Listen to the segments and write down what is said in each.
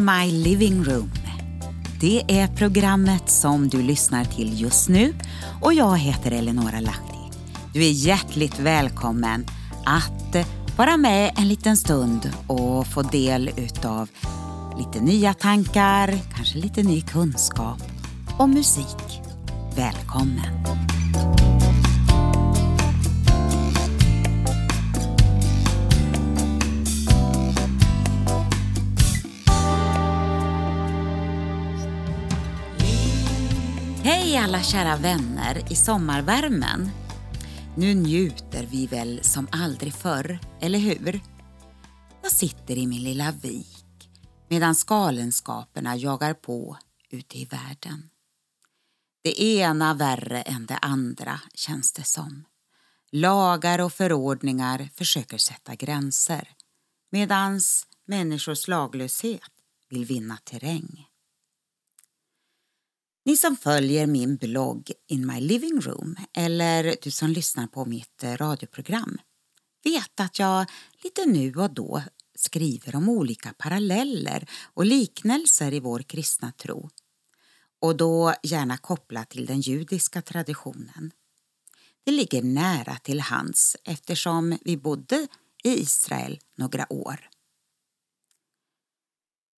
In My Living Room. Det är programmet som du lyssnar till just nu och jag heter Eleonora Lahti. Du är hjärtligt välkommen att vara med en liten stund och få del utav lite nya tankar, kanske lite ny kunskap och musik. Välkommen! Hej alla kära vänner i sommarvärmen. Nu njuter vi väl som aldrig förr, eller hur? Jag sitter i min lilla vik medan galenskaperna jagar på ute i världen. Det ena värre än det andra känns det som. Lagar och förordningar försöker sätta gränser medan människors laglöshet vill vinna terräng. Ni som följer min blogg In My Living Room eller du som lyssnar på mitt eh, radioprogram vet att jag lite nu och då skriver om olika paralleller och liknelser i vår kristna tro och då gärna kopplat till den judiska traditionen. Det ligger nära till hands eftersom vi bodde i Israel några år.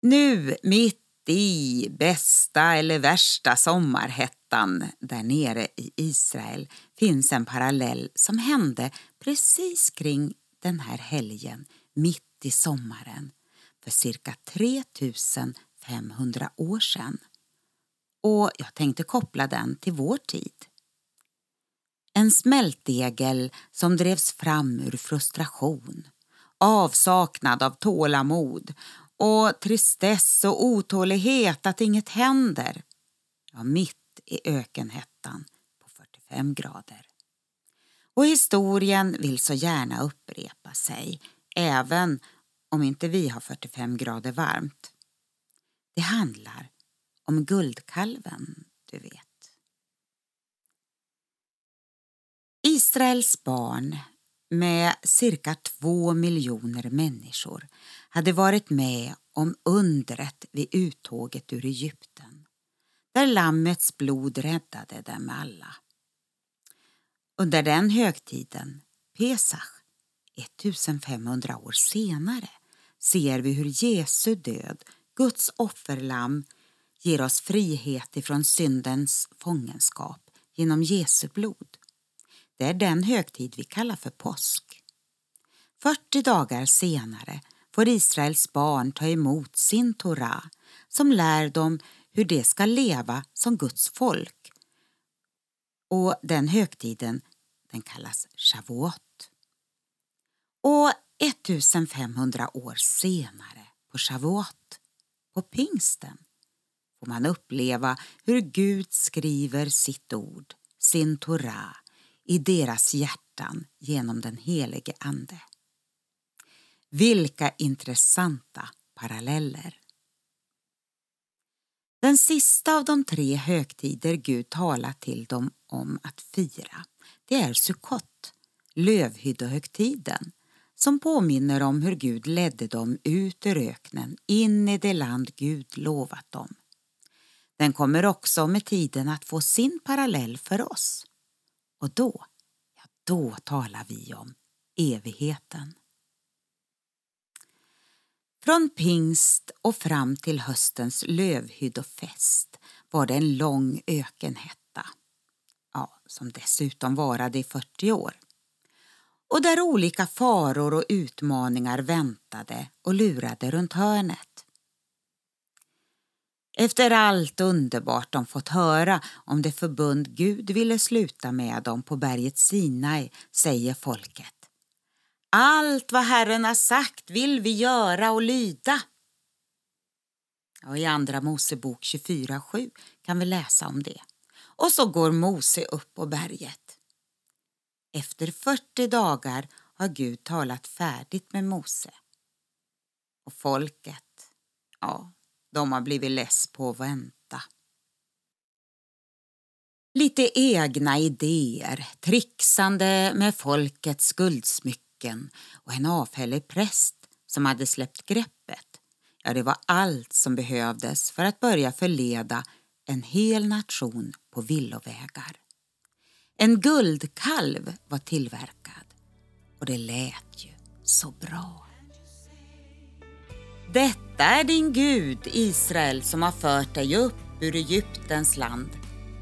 Nu, mitt i bästa eller värsta sommarhettan där nere i Israel finns en parallell som hände precis kring den här helgen mitt i sommaren för cirka 3500 år sedan. Och jag tänkte koppla den till vår tid. En smältdegel som drevs fram ur frustration, avsaknad av tålamod och tristess och otålighet att inget händer. Ja, mitt i ökenhettan på 45 grader. Och historien vill så gärna upprepa sig, även om inte vi har 45 grader varmt. Det handlar om guldkalven, du vet. Israels barn med cirka två miljoner människor hade varit med om undret vid uttåget ur Egypten där lammets blod räddade dem alla. Under den högtiden, Pesach, 1500 år senare ser vi hur Jesu död, Guds offerlamm, ger oss frihet ifrån syndens fångenskap genom Jesu blod. Det är den högtid vi kallar för påsk. 40 dagar senare får Israels barn ta emot sin Torah som lär dem hur de ska leva som Guds folk. Och den högtiden den kallas Shavuot. Och 1500 år senare, på Shavuot, på pingsten, får man uppleva hur Gud skriver sitt ord, sin Torah, i deras hjärtan genom den helige Ande. Vilka intressanta paralleller. Den sista av de tre högtider Gud talar till dem om att fira, det är Sukkot, lövhyddohögtiden, som påminner om hur Gud ledde dem ut ur öknen in i det land Gud lovat dem. Den kommer också med tiden att få sin parallell för oss. Och då, ja då talar vi om evigheten. Från pingst och fram till höstens lövhyddofest var det en lång ökenhetta, ja, som dessutom varade i 40 år. Och där olika faror och utmaningar väntade och lurade runt hörnet. Efter allt underbart de fått höra om det förbund Gud ville sluta med dem på berget Sinai säger folket allt vad Herren har sagt vill vi göra och lyda. Och I Andra Mosebok 24.7 kan vi läsa om det. Och så går Mose upp på berget. Efter 40 dagar har Gud talat färdigt med Mose. Och folket, ja, de har blivit less på att vänta. Lite egna idéer, trixande med folkets guldsmycken backen och en avfällig präst som hade släppt greppet. Ja, det var allt som behövdes för att börja förleda en hel nation på villovägar. En guldkalv var tillverkad och det lät ju så bra. Detta är din Gud, Israel, som har fört dig upp ur Egyptens land,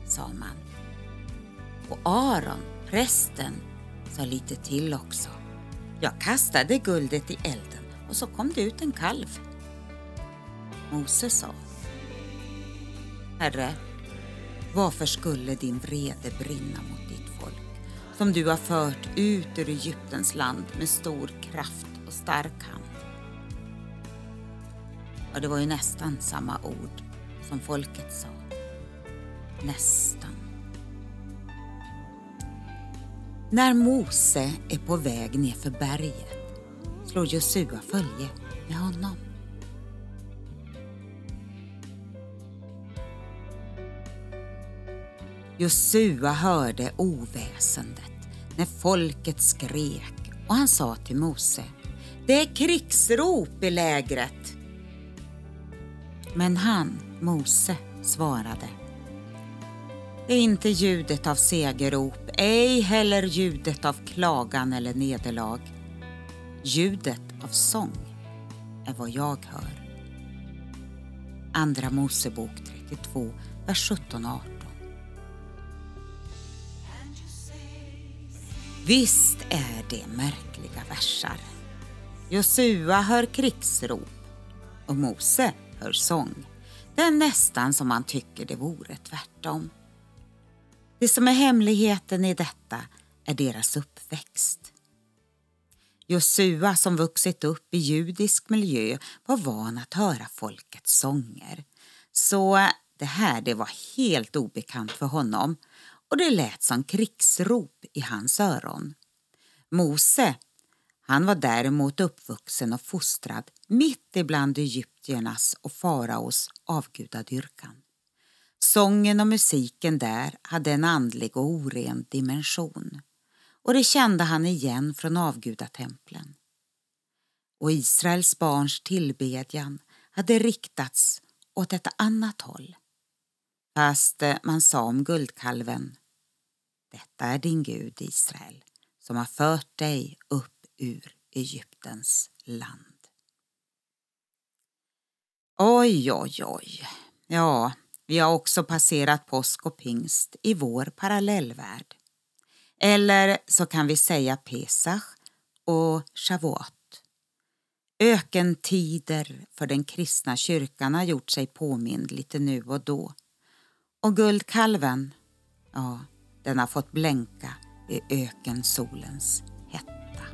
sa man. Och Aron, prästen, sa lite till också. Jag kastade guldet i elden och så kom det ut en kalv. Mose sa. Herre, varför skulle din vrede brinna mot ditt folk som du har fört ut ur Egyptens land med stor kraft och stark hand? Och det var ju nästan samma ord som folket sa. Nästan. När Mose är på väg nerför berget slår Josua följe med honom. Josua hörde oväsendet när folket skrek och han sa till Mose Det är krigsrop i lägret. Men han, Mose, svarade det är inte ljudet av segerrop, ej heller ljudet av klagan eller nederlag. Ljudet av sång är vad jag hör. Andra Mosebok 32, vers 17 och 18. Visst är det märkliga versar. Josua hör krigsrop och Mose hör sång. Det är nästan som man tycker det vore tvärtom. Det som är hemligheten i detta är deras uppväxt. Josua som vuxit upp i judisk miljö var van att höra folkets sånger. Så det här det var helt obekant för honom och det lät som krigsrop i hans öron. Mose, han var däremot uppvuxen och fostrad mitt ibland egyptiernas och faraos avgudadyrkan. Sången och musiken där hade en andlig och oren dimension och det kände han igen från avgudatemplen. Och Israels barns tillbedjan hade riktats åt ett annat håll. Fast man sa om guldkalven detta är din Gud, Israel, som har fört dig upp ur Egyptens land. Oj, oj, oj. Ja, vi har också passerat påsk och pingst i vår parallellvärld. Eller så kan vi säga Pesach och Shavuot. Ökentider för den kristna kyrkan har gjort sig påmind lite nu och då. Och guldkalven, ja, den har fått blänka i ökensolens hetta.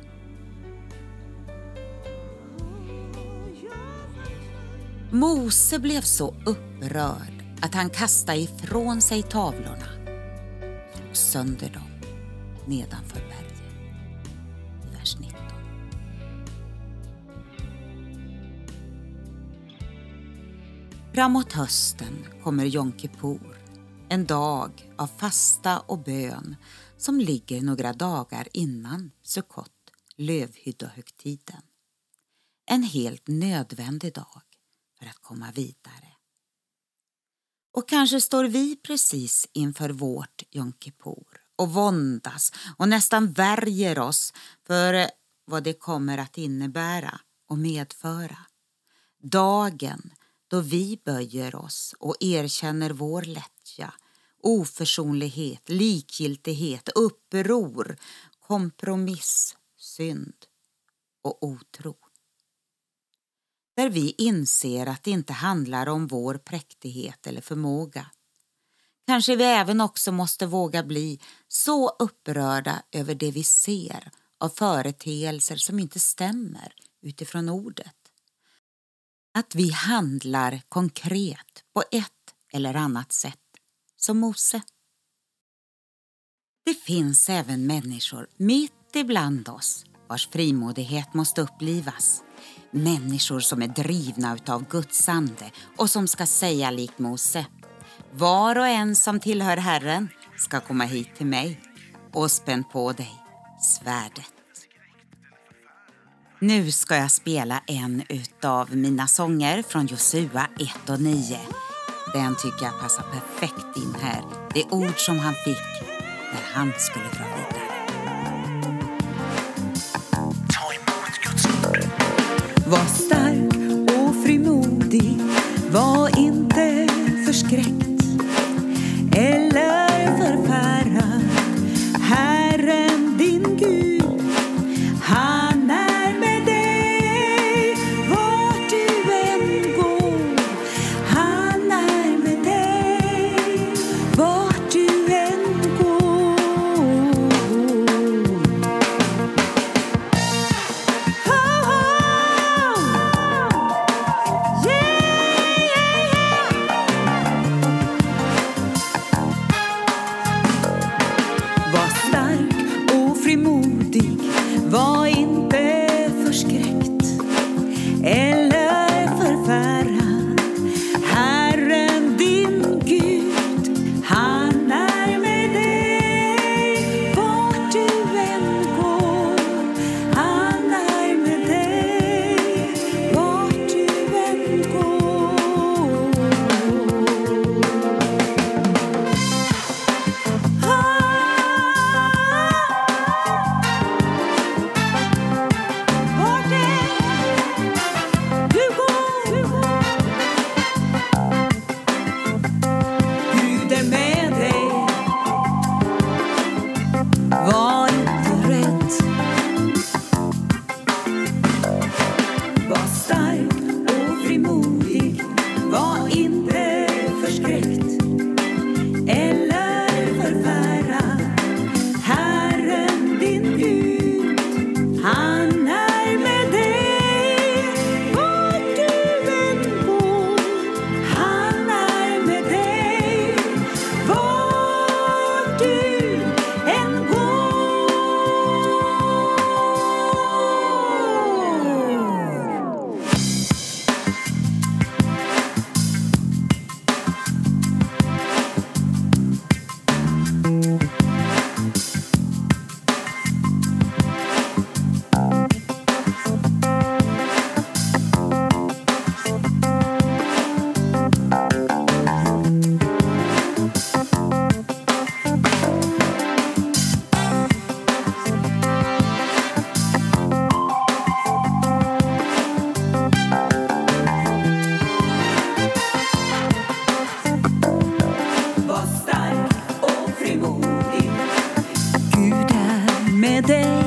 Mose blev så upprörd att han kastade ifrån sig tavlorna och sönder dem nedanför berget. vers 19. Framåt hösten kommer Jom Kippur en dag av fasta och bön som ligger några dagar innan Sukkot, lövhyddohögtiden. En helt nödvändig dag för att komma vidare. Och kanske står vi precis inför vårt Jom Kippur och våndas och nästan värjer oss för eh, vad det kommer att innebära och medföra. Dagen då vi böjer oss och erkänner vår lättja, oförsonlighet, likgiltighet, uppror, kompromiss, synd och otro. Där vi inser att det inte handlar om vår präktighet eller förmåga. Kanske vi även också måste våga bli så upprörda över det vi ser av företeelser som inte stämmer utifrån ordet att vi handlar konkret på ett eller annat sätt, som Mose. Det finns även människor mitt ibland oss vars frimodighet måste upplivas människor som är drivna utav Guds ande och som ska säga likt Mose. Var och en som tillhör Herren ska komma hit till mig och spänn på dig svärdet. Nu ska jag spela en utav mina sånger från Josua 1 och 9. Den tycker jag passar perfekt in här. Det ord som han fick när han skulle dra was med dig.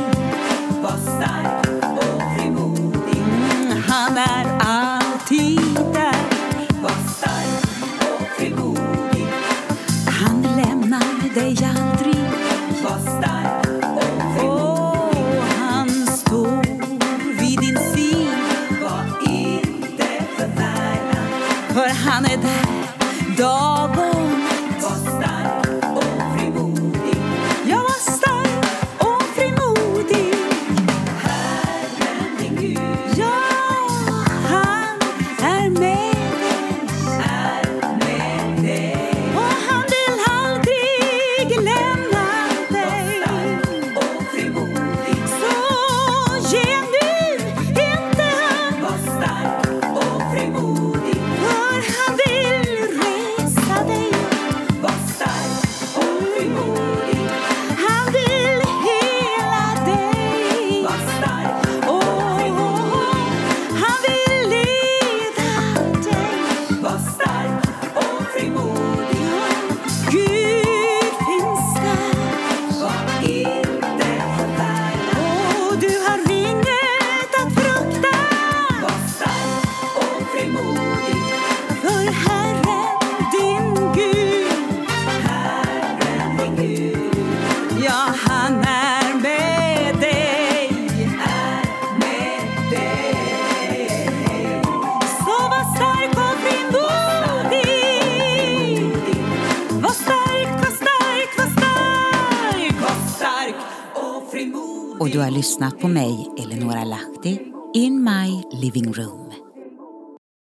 lyssnat på mig, Eleonora Lahti, In My Living Room.